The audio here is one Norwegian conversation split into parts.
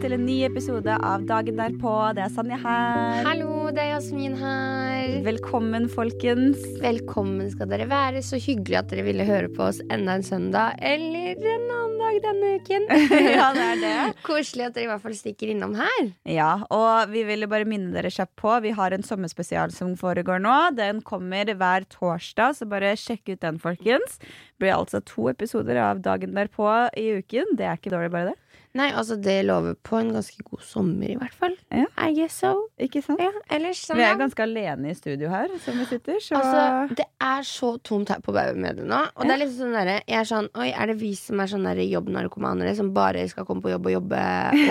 Velkommen til en ny episode av Dagen derpå. Det er Sanja her. Hallo, det er Jasmin her. Velkommen, folkens. Velkommen skal dere være. Så hyggelig at dere ville høre på oss enda en søndag eller en annen dag denne uken. ja, det er det. Koselig at dere i hvert fall stikker innom her. Ja, og vi ville bare minne dere kjapt på. Vi har en sommerspesial som foregår nå. Den kommer hver torsdag, så bare sjekk ut den, folkens. Det blir altså to episoder av Dagen derpå i uken. Det er ikke dårlig, bare det. Nei, altså det lover på en ganske god sommer, i hvert fall. Ja. I guess so. Ikke sant? Ja, ellers sånn Vi er ganske alene i studio her, som vi sitter, så Altså, det er så tomt her på Bauermediet nå. Og det er liksom sånn derre Jeg er sånn Oi, er det vi som er sånn derre jobbnarkomanere som bare skal komme på jobb og jobbe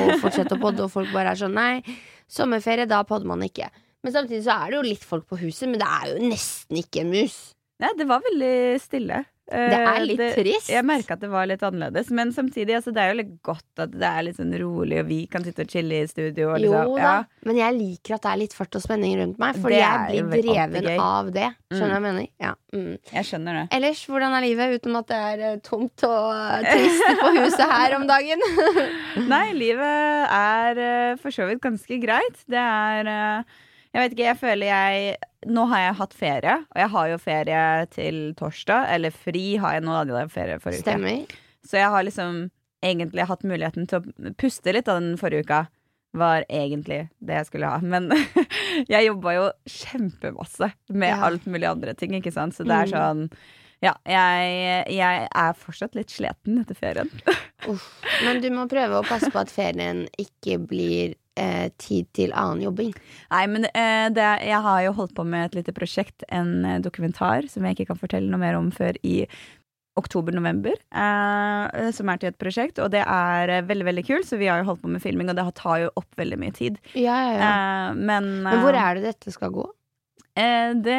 og fortsette å podde, og folk bare er sånn Nei, sommerferie, da podder man ikke. Men samtidig så er det jo litt folk på huset, men det er jo nesten ikke en mus. Nei, det var veldig stille. Det er litt litt trist. Jeg merka at det var litt annerledes, men samtidig, altså, det er jo litt godt at det er litt sånn rolig, og vi kan sitte og chille i studio. Og Jo liksom, da, ja. men jeg liker at det er litt fart og spenning rundt meg, fordi jeg blir dreven av det. Skjønner du Mm. hva jeg mener? Ja. Mm. Jeg skjønner det. Ellers, hvordan er livet utenom at det er eh, tomt og eh, trist på huset her om dagen? Nei, livet er eh, for så vidt ganske greit. Det er eh, Jeg vet ikke, jeg føler jeg Nå har jeg hatt ferie, og jeg har jo ferie til torsdag. Eller fri har jeg nå, hadde jeg ferie forrige uke. Stemmer. Så jeg har liksom egentlig hatt muligheten til å puste litt av den forrige uka. Var egentlig det jeg skulle ha. Men jeg jobba jo kjempemasse med Ja. alt mulig andre ting, ikke sant. Så det er Mm. sånn Ja, jeg, jeg er fortsatt litt sliten etter ferien. Uff. Men du må prøve å passe på at ferien ikke blir eh, tid til annen jobbing. Nei, men eh, det, jeg har jo holdt på med et lite prosjekt, en eh, dokumentar, som jeg ikke kan fortelle noe mer om før i oktober-november. Eh, som er til et prosjekt, og det er eh, veldig veldig kult. Så vi har jo holdt på med filming, og det tar jo opp veldig mye tid. Ja, ja, ja. Eh, men Men hvor er det dette skal gå? Eh, det,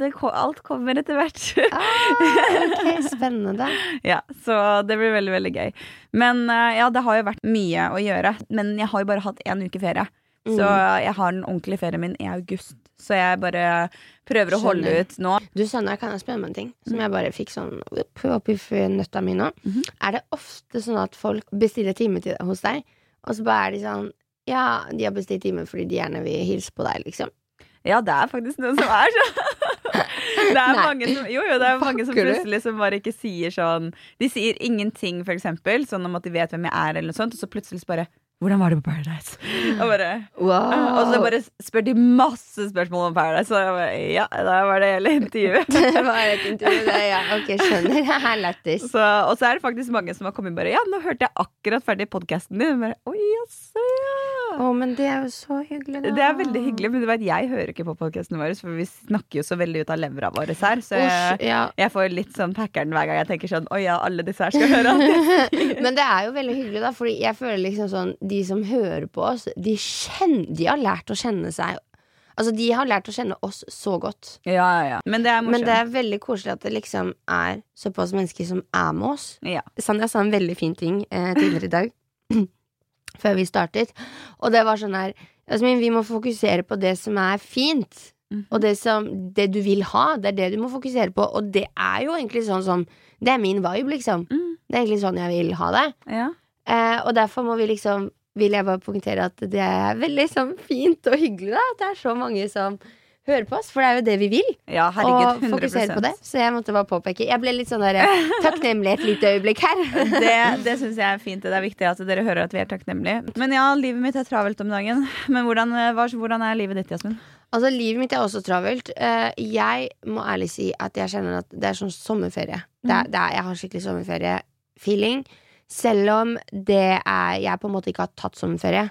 det, Alt kommer etter hvert. Ah, ok, Spennende. ja, så det blir veldig, veldig gøy. Men eh, ja, det har jo vært mye å gjøre. Men jeg har jo bare hatt én uke ferie. Så Mm. jeg har den ordentlige ferien min i august. Så jeg bare prøver å holde ut nå. Du, Sanna, kan jeg spørre om en ting som jeg bare fikk sånn opp, oppi f- nøtta mi nå? Mhm. Er det ofte sånn at folk bestiller time hos deg, og så bare er de sånn Ja, de har bestilt time fordi de gjerne vil hilse på deg, liksom. Ja, det er faktisk noen som er sånn. Det er Nei. mange som, jo, jo, det er mange som plutselig som bare ikke sier sånn De sier ingenting, for eksempel, sånn om at de vet hvem jeg er, eller noe sånt, og så plutselig bare hvordan var det på Paradise? Og, bare, Wow. og så bare spør de masse spørsmål om Paradise. Og bare, ja, da var det hele intervjuet. det var et intervju, det. Ja, ok, skjønner. Lættis. Og så er det faktisk mange som har kommet bare Ja, nå hørte jeg akkurat ferdig podkasten din. Og Bare, Oi, jaså, ja. Å, men det er jo så hyggelig, da. Det er veldig hyggelig, men du vet, jeg hører ikke på podkastene våre, for vi snakker jo så veldig ut av levra vår her. Så jeg, Usch, ja. jeg får litt sånn packeren hver gang jeg tenker sånn Å ja, alle disse her skal høre alt. Men det er jo veldig hyggelig, da, Fordi jeg føler liksom sånn De som hører på oss, de, kjenner, de har lært å kjenne seg Altså, de har lært å kjenne oss så godt. Ja, ja, ja. Men det er morsomt. Men det er veldig koselig at det liksom er såpass mennesker som er med oss. Ja. Sandra sa en veldig fin ting eh, tidligere i dag, før vi startet, og det var sånn her Jasmin, vi må fokusere på det som er fint. Mm. Og det, som, det du vil ha, det er det du må fokusere på. Og det er jo egentlig sånn som Det er min vibe, liksom. Mm. Det er egentlig sånn jeg vil ha det. ja. Eh, og derfor må vi liksom vil jeg bare poengtere at det er veldig sånn fint og hyggelig da, at det er så mange som hører på oss, for det er jo det vi vil. ja, herregud. og fokusere på det. Så jeg måtte bare påpeke. Jeg ble litt sånn der eh, takknemlig et lite øyeblikk her. Det, det syns jeg er fint. Det er viktig at dere hører at vi er takknemlige. Men ja, livet mitt er travelt om dagen. Men hvordan, eh, hvordan er livet ditt, Jasmin? Altså, livet mitt er også travelt. Eh, jeg må ærlig si at jeg kjenner at det er sånn sommerferie. Det er, det er, jeg har skikkelig sommerferie-feeling. Selv om det er jeg på en måte ikke har tatt sommerferie.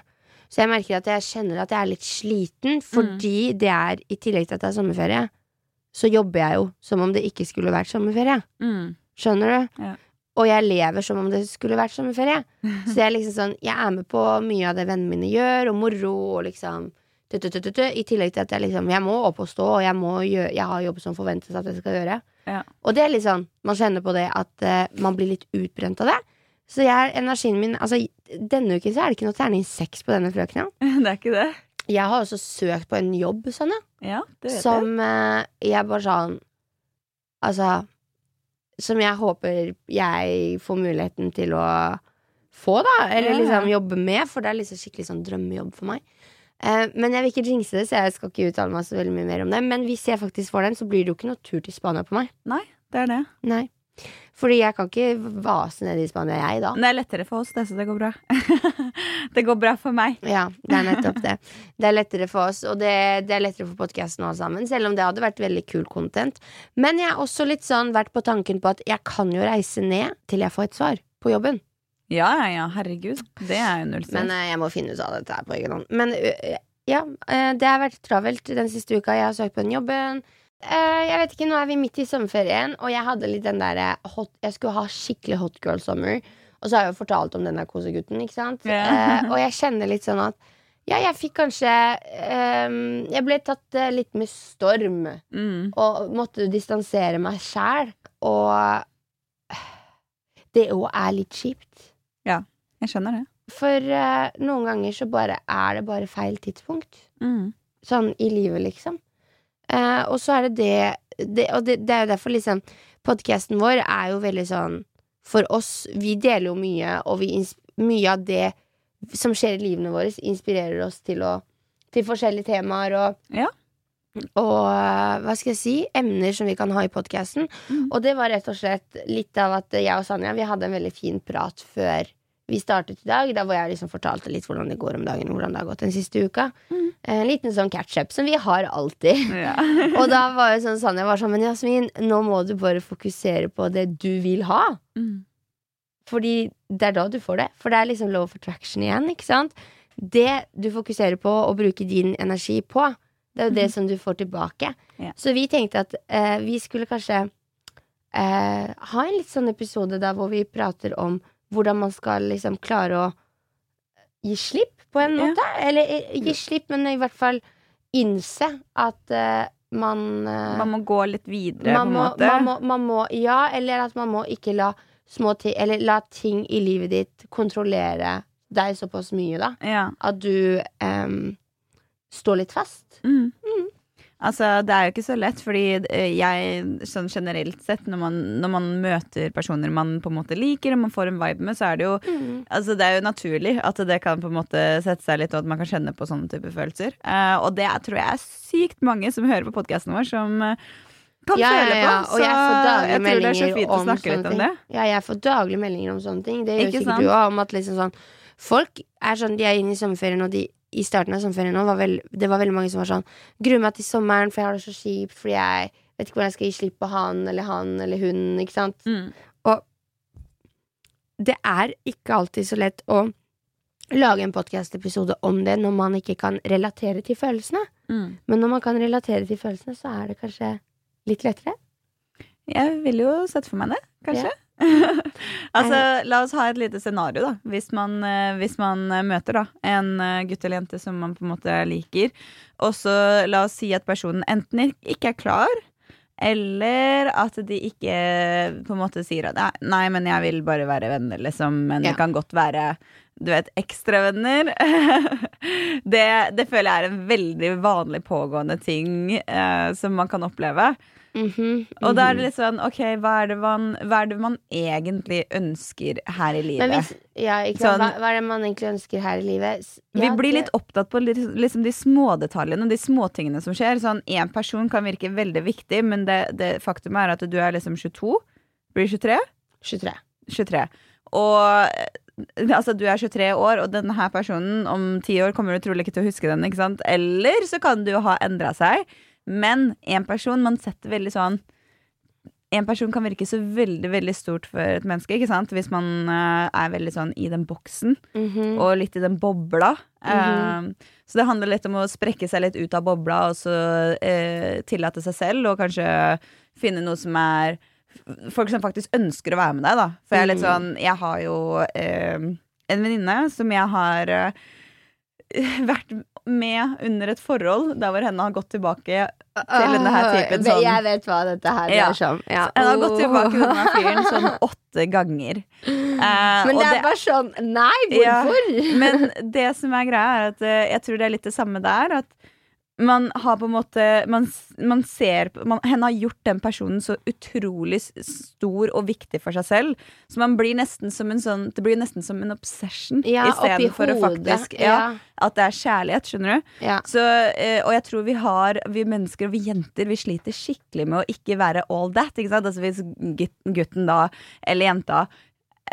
Så jeg merker at jeg kjenner at jeg er litt sliten, fordi det er i tillegg til at det er sommerferie, så jobber jeg jo som om det ikke skulle vært sommerferie. Mm. Skjønner du? Ja. Og jeg lever som om det skulle vært sommerferie. Så jeg er liksom sånn Jeg er med på mye av det vennene mine gjør, og moro, og liksom t -t -t I tillegg til at jeg liksom Jeg må opp og stå, og jeg, må gjøre, jeg har jobb som forventes at jeg skal gjøre. Ja. Og det er litt sånn, man kjenner på det at uh, man blir litt utbrent av det. Så jeg, energien min Altså, denne uken så er det ikke noe terning seks på denne frøkena. Det er ikke det. Jeg har også søkt på en jobb, Sonja, Ja, det vet jeg. som eh, jeg bare sånn Altså Som jeg håper jeg får muligheten til å få, da. Eller liksom jobbe med, for det er liksom skikkelig sånn drømmejobb for meg. Eh, men jeg vil ikke jinxe det, så jeg skal ikke uttale meg så veldig mye mer om det. Men hvis jeg faktisk får den, så blir det jo ikke noe tur til Spania på meg. Nei, det er det. Nei. Fordi jeg kan ikke vase ned i Spania, jeg, da. Det er lettere for oss, det, så det går bra. det går bra for meg. Ja, det er nettopp det. Det er lettere for oss, og det, det er lettere for podkasten alle sammen. Selv om det hadde vært veldig kul content. Men jeg har også litt sånn vært på tanken på at jeg kan jo reise ned til jeg får et svar på jobben. Ja, ja, ja, herregud. Det er jo null stress. Men eh, jeg må finne ut av dette her på egen hånd. Men ja, eh, det har vært travelt den siste uka. Jeg har søkt på den jobben. Eh, jeg vet ikke, Nå er vi midt i sommerferien, og jeg hadde litt den der hot Jeg skulle ha skikkelig hot girl summer. Og så har jeg jo fortalt om denne kosegutten, ikke sant? Yeah. Uh, og jeg kjenner litt sånn at ja, jeg fikk kanskje um, Jeg ble tatt uh, litt med storm. mm. Og måtte distansere meg sjæl. Og det òg er litt kjipt. Ja, Jeg skjønner det. For eh, noen ganger så bare er det bare feil tidspunkt. Mm. Sånn i livet, liksom. Eh, og så er det det, det Og det, det er jo derfor liksom Podkasten vår er jo veldig sånn For oss, vi deler jo mye, og vi mye av det som skjer i livene våre, inspirerer oss til å Til forskjellige temaer og Ja. Og eh, hva skal jeg si? Emner som vi kan ha i podkasten. Mm. Og det var rett og slett litt av at jeg og Sanja Vi hadde en veldig fin prat før vi startet i dag. Da hvor jeg liksom fortalte litt hvordan det går om dagen, hvordan det har gått den siste uka. Mm. En liten sånn catch-up som vi har alltid. Ja. Og da var jo sånn Sanja var sånn Men Jasmin, nå må du bare fokusere på det du vil ha. Mm. Fordi det er da du får det. For det er liksom love for traction igjen, ikke sant? Det du fokuserer på og bruker din energi på, det er jo det som du får tilbake. Ja. Så vi tenkte at eh, vi skulle kanskje eh, ha en litt sånn episode der hvor vi prater om hvordan man skal liksom klare å gi slipp, på en Ja. måte. Eller eh, gi slipp, men i hvert fall innse at uh, man uh, Man må gå litt videre, på en måte. man, må, man må Ja, eller at man må ikke la små ting Eller la ting i livet ditt kontrollere deg såpass mye, da. Ja. At du um, står litt fast. Mm. Altså, det er jo ikke så lett, fordi eh, jeg sånn generelt sett, når man, når man møter personer man på en måte liker, og man får en vibe med, så er det jo Altså, det er jo naturlig at det kan på en måte sette seg litt, og at man kan kjenne på sånne type følelser. Uh, og det tror jeg er sykt mange som hører på podkasten vår, som eh, kan Ja, ja, føle på. ja, og jeg får daglige jeg tror det er så meldinger om sånne om ting. det. Ja, jeg får daglige meldinger om sånne ting. Det gjør Ikke sikkert sant? du òg. Om at liksom sånn Folk er sånn, de er inne i sommerferien, og de i starten av sommerferien nå var vel, det var veldig mange som var sånn Gruer meg til sommeren, for jeg har det så kjipt, fordi jeg vet ikke hvordan jeg skal gi slipp på han eller han eller hun, ikke sant. Mm. det er ikke alltid så lett å lage en podkast-episode om det når man ikke kan relatere til følelsene. Mm. Men når man kan relatere til følelsene, så er det kanskje litt lettere. Jeg vil jo sette for meg det, kanskje. altså, la oss ha et lite scenario, da. Hvis man, eh, hvis man eh, møter da en eh, gutt eller jente som man på en måte liker, og så la oss si at personen enten ikke er klar, eller at de ikke på en måte sier at "Nei, nei, men jeg vil bare være venner, liksom. Men Ja. det kan godt være du vet, ekstravenner. det, det føler jeg er en veldig vanlig pågående ting eh, som man kan oppleve. Mhm, Og da er mhm. det litt sånn, ok, hva er det man, hva er det man egentlig ønsker her i livet? Hvis, ja? Sånn- hva, hva er det man egentlig ønsker her i livet? Ja, vi blir litt opptatt på liksom de smådetaljene, de småtingene som skjer. Sånn, Én person kan virke veldig viktig, men det, det faktum er at du er liksom 22. Blir du 23? 23. 23. Og eh, altså, du er 23 år, og denne personen om ti år kommer du trolig ikke til å huske den. Eller så kan du jo ha endra seg. Men en person man setter veldig sånn En person kan virke så veldig veldig stort for et menneske, ikke sant? hvis man uh, er veldig sånn i den boksen Mhm. og litt i den bobla. Mm -hmm. uh, så det handler litt om å sprekke seg litt ut av bobla og så uh, tillate seg selv, og kanskje finne noe som er Folk som faktisk ønsker å være med deg, da. For jeg er litt Mm. sånn Jeg har jo en venninne som jeg har vært med under et forhold der hvor henne har gått tilbake til denne her typen sånn Jeg vet hva dette her Ja. dreier seg om. Ja. Henne har gått tilbake til denne fyren sånn åtte ganger. Eh, Men det er bare sånn Nei, Ja. hvorfor? Men det som er greia, er at eh, jeg tror det er litt det samme der. At man har på en måte Man, man ser man, Henne har gjort den personen så utrolig stor og viktig for seg selv. Så man blir nesten som en sånn Det blir nesten som en obsession Ja, istedenfor å faktisk ja, Ja. At det er kjærlighet, skjønner du. Ja. Så, eh, og jeg tror vi har Vi mennesker og vi jenter Vi sliter skikkelig med å ikke være all that. Ikke sant? Altså Hvis gutten da, eller jenta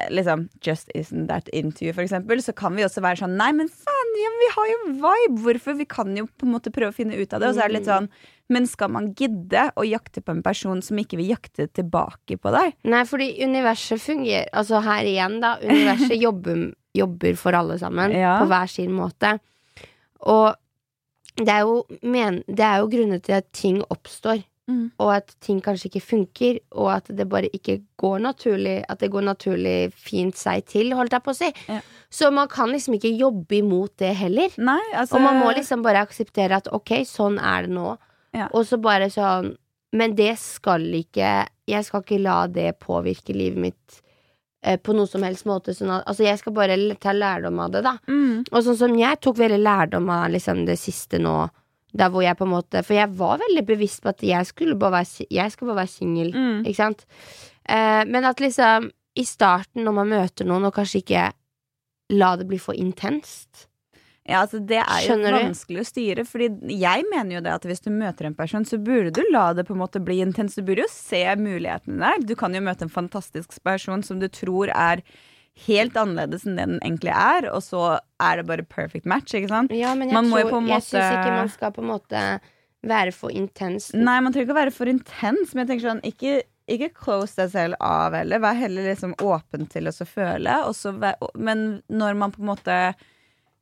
Liksom, just isn't that into you, for eksempel, så kan vi også være sånn Nei, men faen, ja, vi har jo vibe! Hvorfor? Vi kan jo på en måte prøve å finne ut av det. Og så er det litt sånn Men skal man gidde å jakte på en person som ikke vil jakte tilbake på deg? Nei, fordi universet fungerer Altså her igjen, da. Universet jobber, jobber for alle sammen Ja. på hver sin måte. Og det er jo, men, det er jo grunner til at ting oppstår. Mm. Og at ting kanskje ikke funker, og at det bare ikke går naturlig At det går naturlig fint seg til, holdt jeg på å si. Ja. Så man kan liksom ikke jobbe imot det heller. Nei, altså Og man må liksom bare akseptere at ok, sånn er det nå. Ja. Og så bare sånn Men det skal ikke Jeg skal ikke la det påvirke livet mitt eh, på noe som helst måte. Sånn at, altså, jeg skal bare ta lærdom av det, da. mm, Og sånn som jeg tok veldig lærdom av liksom, det siste nå. Der hvor jeg på en måte For jeg var veldig bevisst på at jeg skulle bare være, jeg bare være singel. mm. Ikke sant? Eh, men at liksom i starten, når man møter noen, og kanskje ikke la det bli for intenst Ja, altså Det er jo vanskelig å styre. Fordi jeg mener jo det at hvis du møter en person, så burde du la det på en måte bli intenst. Du burde jo se mulighetene der. Du kan jo møte en fantastisk person som du tror er helt annerledes enn det den egentlig er, og så er det bare perfect match, ikke sant? Ja, men jeg, Man må tror, på jeg syns ikke man skal på en måte være for intens. Nei, man trenger ikke å være for intens, men jeg tenker sånn ikke, ikke close deg selv av heller. Vær heller liksom åpen til å føle. også, men når man på en måte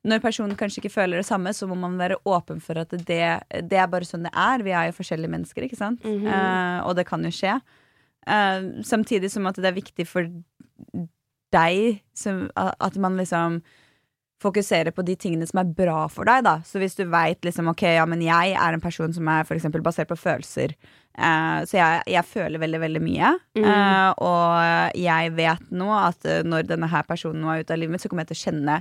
Når personen kanskje ikke føler det samme, så må man være åpen for at det, det er bare sånn det er. Vi er jo forskjellige mennesker, ikke sant? Mm -hmm. uh, og det kan jo skje. Uh, samtidig som at det er viktig for deg som, at man liksom fokuserer på de tingene som er bra for deg, da. Så hvis du veit liksom ok, ja, men jeg er en person som er eksempel basert på følelser, Uh, så jeg, jeg føler veldig, veldig mye. Mm. Eh, og jeg vet nå at eh, når denne her personen nå er ute av livet mitt, så kommer jeg til å kjenne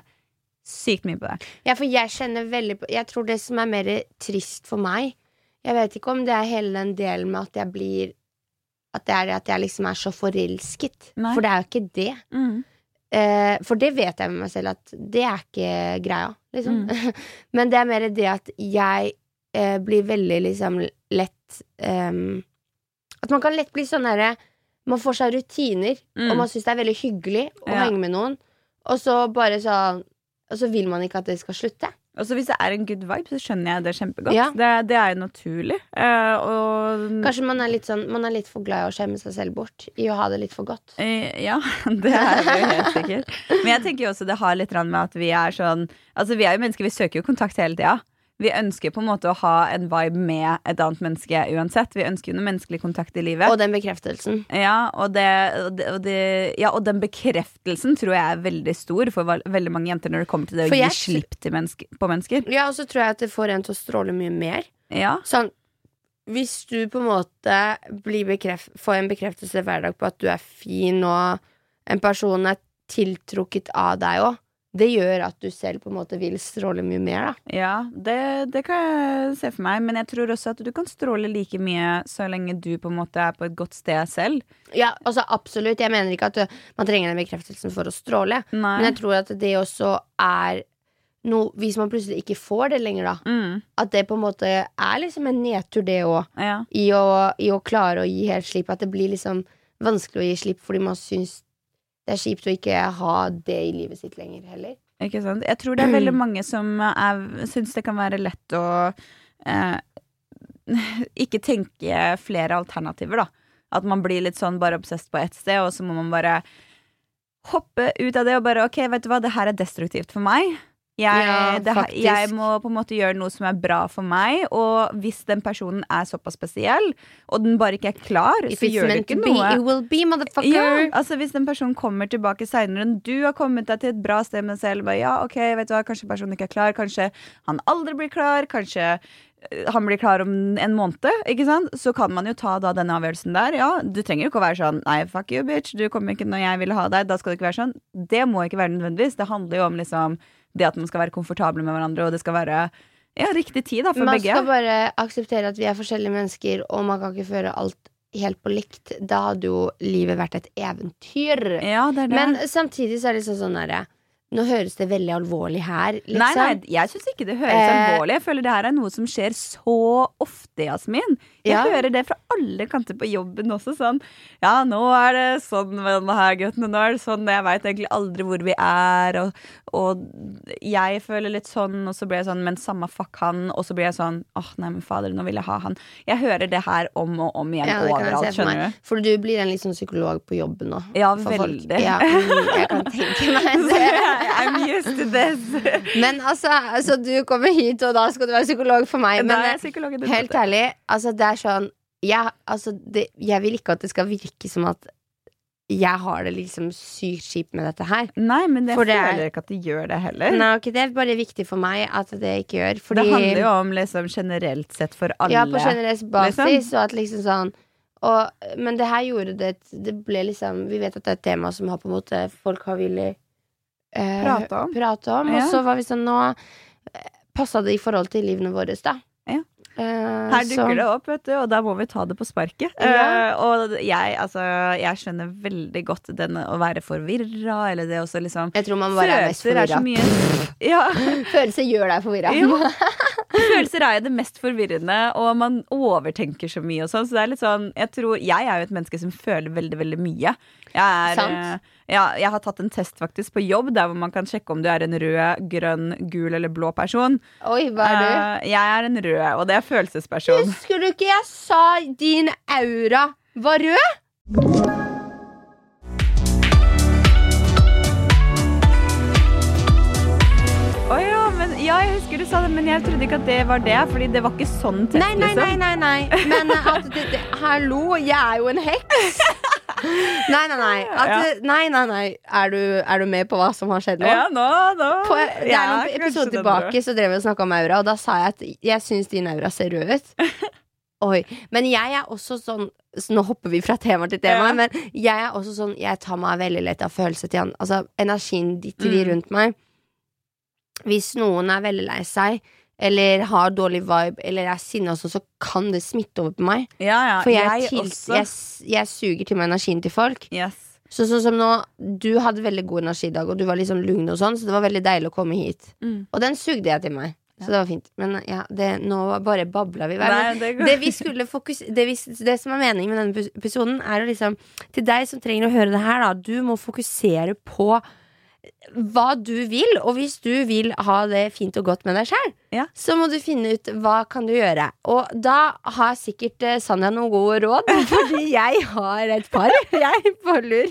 sykt mye på det. Ja, for jeg kjenner veldig på Jeg tror det som er mer trist for meg Jeg vet ikke om det er hele den delen med at jeg blir At det er at jeg liksom er så forelsket. Nei. For det er jo ikke det. Eh, for det vet jeg med meg selv at det er ikke greia, liksom. Men det er mer det at jeg eh, blir veldig liksom lett um, At man kan lett bli sånn herre Man får seg rutiner, Mm. og man syns det er veldig hyggelig å Ja. henge med noen, og så bare sånn Og så vil man ikke at det skal slutte. Og hvis det er en good vibe, så skjønner jeg det kjempegodt. Ja. Det, det er jo naturlig. Eh, og Kanskje man er sånn Man er litt for glad i å skjemme seg selv bort i å ha det litt for godt. Eh, Ja, det er det jo helt sikkert. Men jeg tenker jo også det har litt med at vi er sånn Altså vi er jo mennesker, vi søker jo kontakt hele tida. Vi ønsker på en måte å ha en vibe med et annet menneske uansett. Vi ønsker jo noe menneskelig kontakt i livet. Og den bekreftelsen. Ja, og, det, og, det, og, det, ja, og den bekreftelsen tror jeg er veldig stor for veldig mange jenter når det kommer til det å gi slipp til menneske, på mennesker. Ja, og så tror jeg at det får en til å stråle mye mer. Ja, Sånn Hvis du på en måte får en bekreftelse hver dag på at du er fin, og en person er tiltrukket av deg òg, det gjør at du selv på en måte vil stråle mye mer, da. ja det, det kan jeg se for meg. Men jeg tror også at du kan stråle like mye så lenge du på en måte er på et godt sted selv. Ja, altså absolutt. Jeg mener ikke at du, man trenger den bekreftelsen for å stråle, Nei. men jeg tror at det også er noe Hvis man plutselig ikke får det lenger, da, mm, at det på en måte er liksom en nedtur, det òg. ja. i i å klare å gi helt slipp. At det blir liksom vanskelig å gi slipp fordi man syns det er kjipt å ikke ha det i livet sitt lenger heller. Ikke sant? Jeg tror det er veldig mange som syns det kan være lett å eh, ikke tenke flere alternativer, da. At man blir litt sånn bare obsessed på ett sted, og så må man bare hoppe ut av det og bare OK, vet du hva, det her er destruktivt for meg. Jeg, Ja, det, jeg må på en måte gjøre noe som er bra for meg, og hvis den personen er såpass spesiell, og den bare ikke er klar, If så gjør det ikke noe. be, be, motherfucker. Ja, altså Hvis den personen kommer tilbake seinere enn du har kommet deg til et bra sted med deg selv, bare, ja, ok, vet du hva, kanskje personen ikke er klar, kanskje han aldri blir klar, kanskje eh, han blir klar om en måned, ikke sant? så kan man jo ta da denne avgjørelsen der. Ja, Du trenger jo ikke å være sånn nei, fuck you, bitch, du kommer ikke når jeg vil ha deg. Da skal det ikke være sånn. Det må ikke være nødvendigvis. Det handler jo om liksom det at man skal være komfortable med hverandre, og det skal være ja, riktig tid da, for Man begge. skal bare akseptere at vi er forskjellige mennesker, og man kan ikke føre alt helt på likt. Da hadde jo livet vært et eventyr. Ja, det det. Men samtidig så er det liksom sånn derre Nå høres det veldig alvorlig her, liksom. Nei, nei, jeg syns ikke det høres Eh, alvorlig Jeg føler det her er noe som skjer så ofte, Jasmin. Jeg Ja. hører det fra alle kanter på jobben også. Sånn Ja, nå er det sånn med denne her gutten, nå er det sånn Jeg veit egentlig aldri hvor vi er, og, og jeg føler litt sånn, og så blir jeg sånn Men samme fuck han, og så blir jeg sånn Åh, nei, men fader, nå vil jeg ha han. Jeg hører det her om og om igjen Ja, overalt, skjønner du. For du blir en liksom psykolog på jobben nå. Ja, veldig. Ja, mm, jeg kan tenke meg det. I'm used to this. Men altså, altså, du kommer hit, og da skal du være psykolog for meg. Men er eh, helt ærlig, altså, det er sånn jeg, altså, det, jeg vil ikke at det skal virke som at jeg har det liksom sykt kjipt med dette her. Nei, men jeg det er- føler ikke at det gjør det heller. Nei, okay, Det er bare viktig for meg at det ikke gjør. Fordi, Det handler jo om liksom generelt sett for alle. Ja, på generell basis, liksom. og at liksom sånn og, Men det her gjorde det Det ble liksom Vi vet at det er et tema som har på en måte folk har villet eh, Prate om. prate om. Ja. Og så var vi sånn Nå passa det i forhold til livene våre, da. Ja. Her Her så- dukker det opp, vet du, og da må vi ta det på sparket. Ja. Uh, og jeg, altså, jeg skjønner veldig godt den å være forvirra, eller det også liksom Jeg tror man bare er mest er forvirra. Ja. Følelser gjør deg forvirra. Ja. Følelser er jo det mest forvirrende, og man overtenker så mye og sånn. Så det er litt sånn Jeg tror Jeg er jo et menneske som føler veldig, veldig mye. Jeg er Sant. Ja, jeg har tatt en test faktisk på jobb der hvor man kan sjekke om du er en rød, grønn, gul eller blå person. Oi, hva er du? Uh, jeg er en rød, og det er følelsesperson. Husker du ikke jeg sa din aura var rød? Ja, jeg husker du sa det, men jeg trodde ikke at det var det. Fordi det var ikke sånn test, Nei, nei, nei, liksom. nei, nei. Men at det, det, Hallo, jeg er jo en heks! Nei, nei, nei. At, Ja. nei, nei, nei. Er du, er du med på hva som har skjedd nå? Ja, nå, nå. På, det er noen episoder tilbake så drev vi og snakka om aura, og da sa jeg at jeg syns din aura ser rød ut. Oi. Men jeg er også sånn så Nå hopper vi fra tema til tema, Ja. men jeg er også sånn Jeg tar meg veldig lett av følelser til han. Altså energien de- til de Mm. rundt meg. Hvis noen er veldig lei seg, eller har dårlig vibe, eller er sinna, sånn, så kan det smitte over på meg. Ja, ja. For jeg, jeg til, jeg, jeg suger til meg energien til folk. Yes. Så sånn som nå, du hadde veldig god energi i dag, og du var liksom lugn og sånn, så det var veldig deilig å komme hit. Mm. Og den sugde jeg til meg. Så det var fint. Men ja, det, nå bare babla vi. Nei, det det vi skulle fokus det, vi, det som er meningen med denne episoden, er å liksom Til deg som trenger å høre det her, da. Du må fokusere på hva du vil, og hvis du vil ha det fint og godt med deg sjøl, Ja. så må du finne ut hva kan du gjøre. Og da har sikkert eh, Sanja noen gode råd, fordi jeg har et par. Jeg på lur.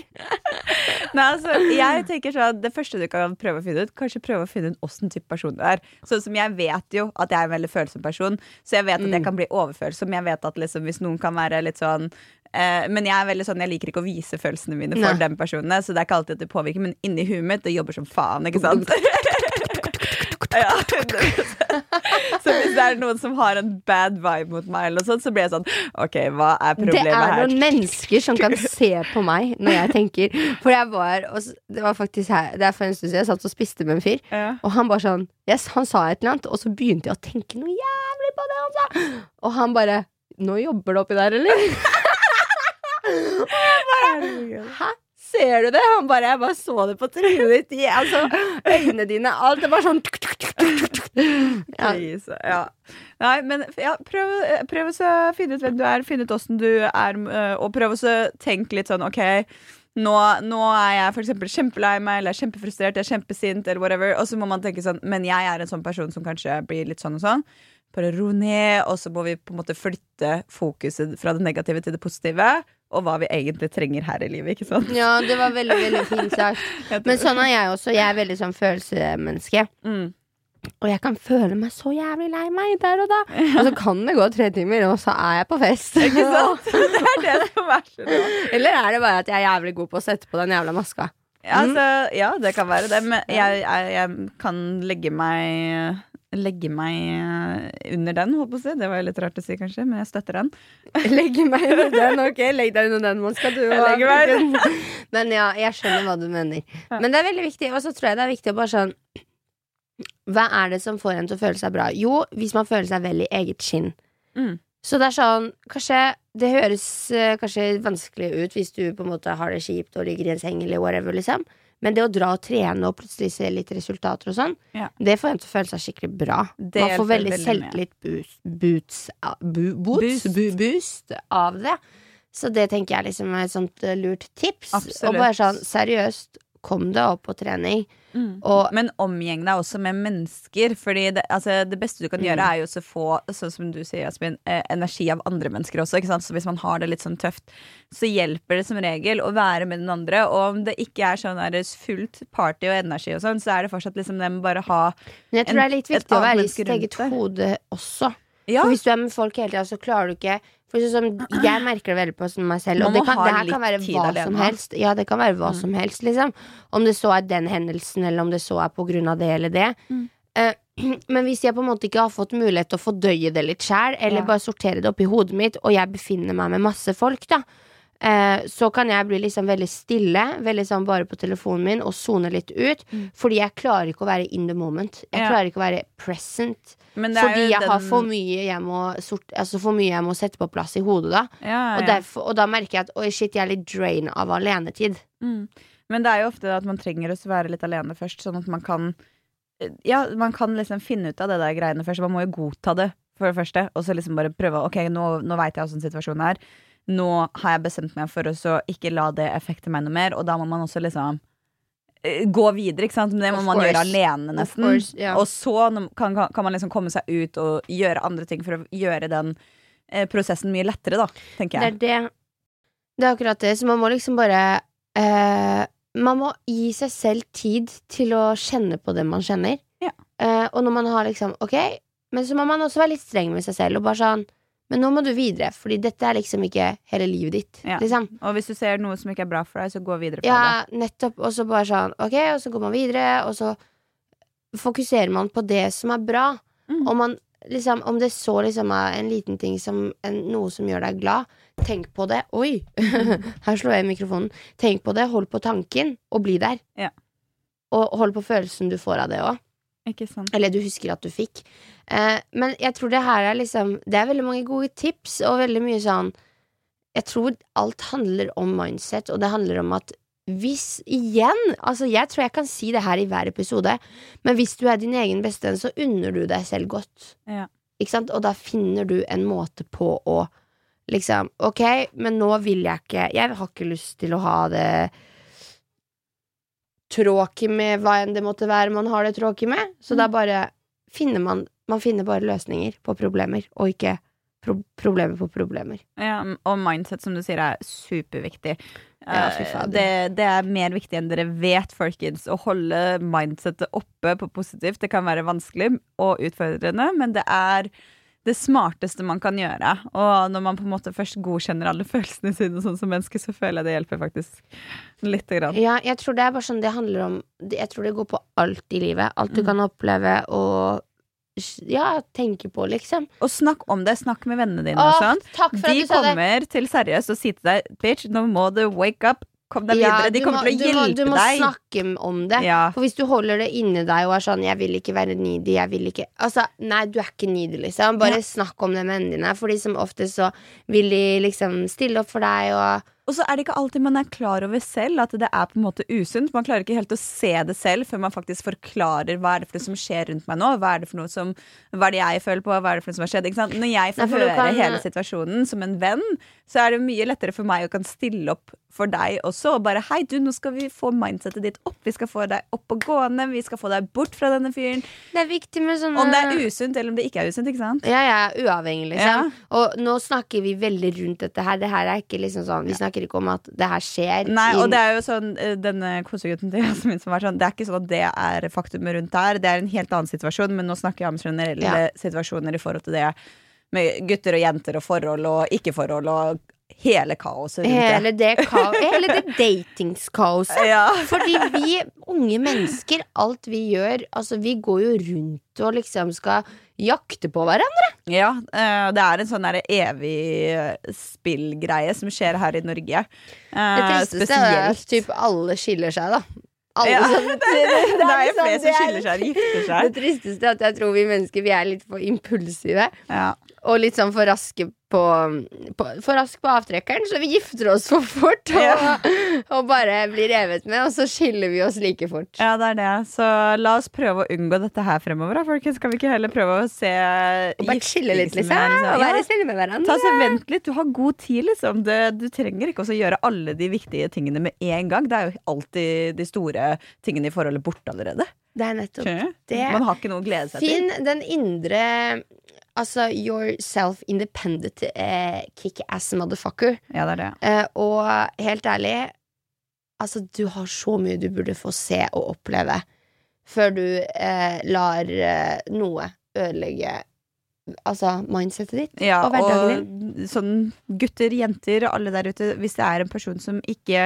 Nei, altså, jeg tenker sånn Det første du kan prøve å finne ut, kanskje prøve å finne ut åssen type person du er. Sånn som jeg vet jo at jeg er en veldig følsom person, så jeg vet at jeg kan bli overfølsom. Jeg vet at liksom, hvis noen kan være litt sånn Men jeg er veldig sånn Jeg liker ikke å vise følelsene mine for den personene, så det er ikke alltid at det påvirker, men inni huet mitt, det jobber som faen, ikke sant? Ja, så hvis det er noen som har en bad vibe mot meg, eller sånt, så blir jeg sånn OK, hva er problemet her? Det er her? noen mennesker som kan se på meg når jeg tenker. For jeg var Det var faktisk her Det er for en stund siden jeg satt og spiste med en fyr, Ja. og han bare sånn yes, Han sa et eller annet, og så begynte jeg å tenke noe jævlig på det han sa. Og han bare Nå jobber det oppi der, eller? Hæ? Ser du det? Han bare, Jeg bare så det på trynet ditt. Ja, Altså, øynene dine. Alt er bare sånn ja. Ja. Nei, men ja, prøv, prøv å finne ut hvem du er, finne ut åssen du er, øh, og prøv å tenke litt sånn OK, nå, nå er jeg for kjempelei meg, eller kjempefrustrert, jeg er kjempesint, eller whatever, og så må man tenke sånn Men jeg er en sånn person som kanskje blir litt sånn og sånn. Bare ro ned, og så må vi på en måte flytte fokuset fra det negative til det positive, og hva vi egentlig trenger her i livet, ikke sant? ja, det var veldig, veldig fint sagt. Men sånn er jeg også. Jeg er veldig sånn følelsesmenneske. mm. Og jeg kan føle meg så jævlig lei meg der og da. Og så kan det gå tre timer, og så er jeg på fest. Ikke sant? Det er det som er så. Eller er det bare at jeg er jævlig god på å sette på den jævla maska? Ja, altså, ja, det kan være det. Men jeg, jeg, jeg kan legge meg Legge meg eh, under den, holdt på å si. Det var litt rart å si, kanskje, men jeg støtter den. Legge meg under den, ok? Legg deg under den maska, du. Jeg meg Men ja, jeg skjønner hva du mener. Men det er veldig viktig, og så tror jeg det er viktig å bare sånn Hva er det som får en til å føle seg bra? Jo, hvis man føler seg vel i eget skinn. Mm. Så det er sånn, kanskje Det høres eh, kanskje vanskelig ut hvis du på en måte har det kjipt og ligger i en seng eller whatever, liksom. Men det å dra og trene og plutselig se litt resultater og sånn, Ja. det får en til å føle seg skikkelig bra. Det Man får veldig veldig selvtillit boost, boots, boots, Boost. boost av det. Så det tenker jeg liksom er et sånt eh, lurt tips. Absolutt. Og bare sånn seriøst, kom deg opp på trening. Mm. Og Men omgjeng deg også med mennesker. Fordi det, altså, det beste du kan gjøre, Mm. er jo å få sånn som du sier, Jasmin, eh, energi av andre mennesker også. Så hvis man har det litt sånn tøft, så hjelper det som regel å være med den andre. Og om det ikke er sånn der fullt party og energi og sånn, så er det fortsatt liksom det med bare ha men jeg tror en- det er litt viktig å være i sitt eget hode også. Ja, For hvis du er med folk hele tida, så klarer du ikke For sånn Jeg merker det veldig på som meg selv. Og det, kan, det her kan være hva alene. som helst. Ja, det kan være hva Mm. som helst, liksom. Om det så er den hendelsen, eller om det så er på grunn av det eller det. Mm. Uh, men hvis jeg på en måte ikke har fått mulighet til å fordøye det litt sjæl, eller Ja. bare sortere det opp i hodet mitt, og jeg befinner meg med masse folk, da, eh, så kan jeg bli liksom veldig stille, veldig sånn bare på telefonen min, og sone litt ut. Mm. Fordi jeg klarer ikke å være in the moment. Jeg Ja. klarer ikke å være present. Fordi jeg jeg har for mye jeg må, sort, altså for mye jeg må sette på plass i hodet da. ja, Og, derfor, og da merker jeg at oi shit, jeg er litt drain av alenetid. Mm. Men det er jo ofte at man trenger å være litt alene først, sånn at man kan Ja, man kan liksom finne ut av det der greiene først. Man må jo godta det, for det første. Og så liksom bare prøve Ok, nå, nå veit jeg åssen situasjonen er. Nå har jeg bestemt meg for å så ikke la det effekte meg noe mer, og da må man også liksom eh, gå videre, ikke sant? Men det må man gjøre alene, nesten. course, yeah. Og så kan, kan man liksom komme seg ut og gjøre andre ting for å gjøre den eh, prosessen mye lettere, da, tenker Det er det. Det er akkurat det. Så man må liksom bare eh, Man må gi seg selv tid til å kjenne på det man kjenner. Ja. Eh, og når man har liksom Ok, men så må man også være litt streng med seg selv og bare sånn Men nå må du videre, Fordi dette er liksom ikke hele livet ditt. Ja. Liksom. Og hvis du ser noe som ikke er bra for deg, så gå videre på det. Ja, nettopp. Og så bare sånn, ok, og så går man videre, og så fokuserer man på det som er bra. Mm. Om, man, liksom, om det så liksom er en liten ting som en, noe som gjør deg glad, tenk på det. Oi! Her slår jeg i mikrofonen. Tenk på det, hold på tanken, og bli der. Ja. Og hold på følelsen du får av det òg. Eller du husker at du fikk. Eh, men jeg tror det her er liksom Det er veldig mange gode tips, og veldig mye sånn Jeg tror alt handler om mindset, og det handler om at hvis igjen Altså, jeg tror jeg kan si det her i hver episode, men hvis du er din egen beste venn, så unner du deg selv godt. Ja. Ikke sant? Og da finner du en måte på å liksom Ok, men nå vil jeg ikke Jeg har ikke lyst til å ha det tråkig med hva enn det måtte være man har det tråkig med. Så Mm. da bare finner man Man finner bare løsninger på problemer, og ikke pro problemer på problemer. Ja, og mindset, som du sier, er superviktig. Ja, Eh, det, det er mer viktig enn dere vet, folkens. Å holde mindsetet oppe på positivt. Det kan være vanskelig og utfordrende, men det er det smarteste man kan gjøre. Og når man på en måte først godkjenner alle følelsene sine sånn som menneske, så føler jeg det hjelper faktisk lite grann. Ja, jeg tror det er bare sånn det handler om Jeg tror det går på alt i livet. Alt du Mm. kan oppleve og ja, tenke på, liksom. Og snakk om det. Snakk med vennene dine Åh, og sånn. De kommer til seriøst og sier til deg Bitch, nå må du wake up. Kom deg Ja, videre. De kommer må- til å du må, Du må deg. snakke om det. Ja. For hvis du holder det inni deg og er sånn 'jeg vil ikke være needy', jeg vil ikke Altså, nei, du er ikke needy, liksom. Bare Ja. snakk om det med vennene dine. for som oftest så vil de liksom stille opp for deg og Og så er det ikke alltid man er klar over selv at det er på en måte usunt. Man klarer ikke helt å se det selv før man faktisk forklarer hva er det for noe som skjer rundt meg nå. Hva er det for noe som Hva er det jeg føler på? Hva er det for noe som har skjedd? Ikke sant? Når jeg får Nei, høre kan- hele situasjonen som en venn, så er det mye lettere for meg å kan stille opp for deg også. Og bare hei, du, nå skal vi få mindsetet ditt opp. Vi skal få deg opp og gående. Vi skal få deg bort fra denne fyren. Det er viktig med sånne Om det er usunt eller om det ikke er usunt. ikke sant? Ja, ja, uavhengig, liksom. Ja. Og nå snakker vi veldig rundt dette her. Det her er ikke liksom sånn Vi snakker ikke om at det her skjer. Nei, og det er jo sånn eh, Denne kosegutten til Jasmin som var sånn Det er ikke sånn at det er faktumet rundt der. Det er en helt annen situasjon, men nå snakker jeg om generelle Ja. situasjoner i forhold til det med gutter og jenter og forhold og ikke-forhold og hele kaoset rundt Hele det, kao- hele det datingskaoset. det. Ja. Fordi vi unge mennesker, alt vi gjør Altså, vi går jo rundt og liksom skal jakte på hverandre. Ja, eh, det er en sånn evig eh, spillgreie som skjer her i Norge. Eh, Det tristeste er at typ alle skiller seg, da. Ja, som, det, det, er jo flere som er- skiller seg og gifter Det tristeste er at jeg tror vi mennesker Vi er litt for impulsive. Ja. Og litt sånn for raske på, på For rask på avtrekkeren, så vi gifter oss for fort. Og, Ja. og bare blir revet med, og så skiller vi oss like fort. ja, det er det. Så la oss prøve å unngå dette her fremover, da, folkens. Skal vi ikke heller prøve å se Og bare chille litt, liksom. som liksom. Og Ja. være snille med hverandre. Ta så Vent litt, du har god tid, liksom. Du, du trenger ikke å gjøre alle de viktige tingene med en gang. Det er jo alltid de store tingene i forholdet borte allerede. Det er nettopp det. Man har ikke noe å glede seg til. Finn den indre Altså your self-independent eh, kick-ass motherfucker. Ja, det er det. Eh, og helt ærlig, altså du har så mye du burde få se og oppleve før du eh, lar eh, noe ødelegge Altså mindsetet ditt Ja, og hverdagen din. og sånn gutter, jenter, alle der ute, hvis det er en person som ikke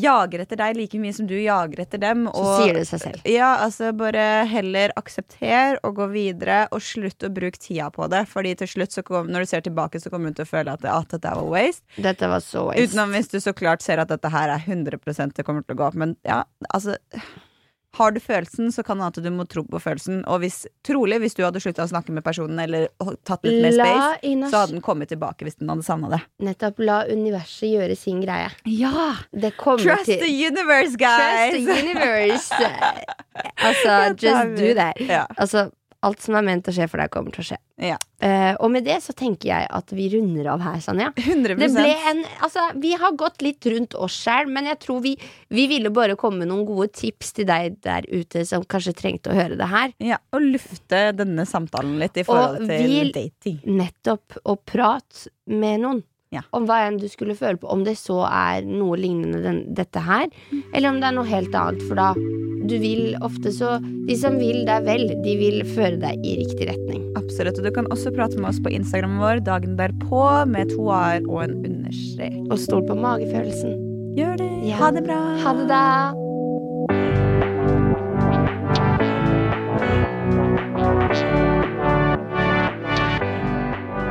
jager etter deg like mye som du jager etter dem, Så sier det seg selv. Ja, altså bare heller aksepter og gå videre, og slutt å bruke tida på det. Fordi til slutt, så kom, når du ser tilbake, så kommer du til å føle at, det- at dette var waste. Dette var så waste. Utenom hvis du så klart ser at dette her er 100 det kommer til å gå opp. Men ja, altså har du følelsen, så kan det hende at du må tro på følelsen. Og hvis, trolig, hvis du hadde slutta å snakke med personen eller tatt litt mer space, så hadde den kommet tilbake hvis den hadde savna det. nettopp la universet gjøre sin greie. Ja! Det kommer Trust til the universe, guys! Trust the universe. altså, just do that. Ja. Altså, alt som er ment å skje for deg, kommer til å skje. Ja. Uh, og med det så tenker jeg at vi runder av her, Sanja. 100% Det ble en, altså, vi har gått litt rundt oss sjøl, men jeg tror vi, vi ville bare komme med noen gode tips til deg der ute som kanskje trengte å høre det her. Ja, og lufte denne samtalen litt i forhold Og til vil, dating. Nettopp å prate med noen. Ja. Om hva enn du skulle føle på, om det så er noe lignende den, dette her, eller om det er noe helt annet. For da du vil ofte så De som vil deg vel, de vil føre deg i riktig retning. Absolutt. Og du kan også prate med oss på Instagrammen vår dagen derpå med to a-er og en understrek. Og stol på magefølelsen. Gjør det. Ja. Ha det bra. Ha det, da.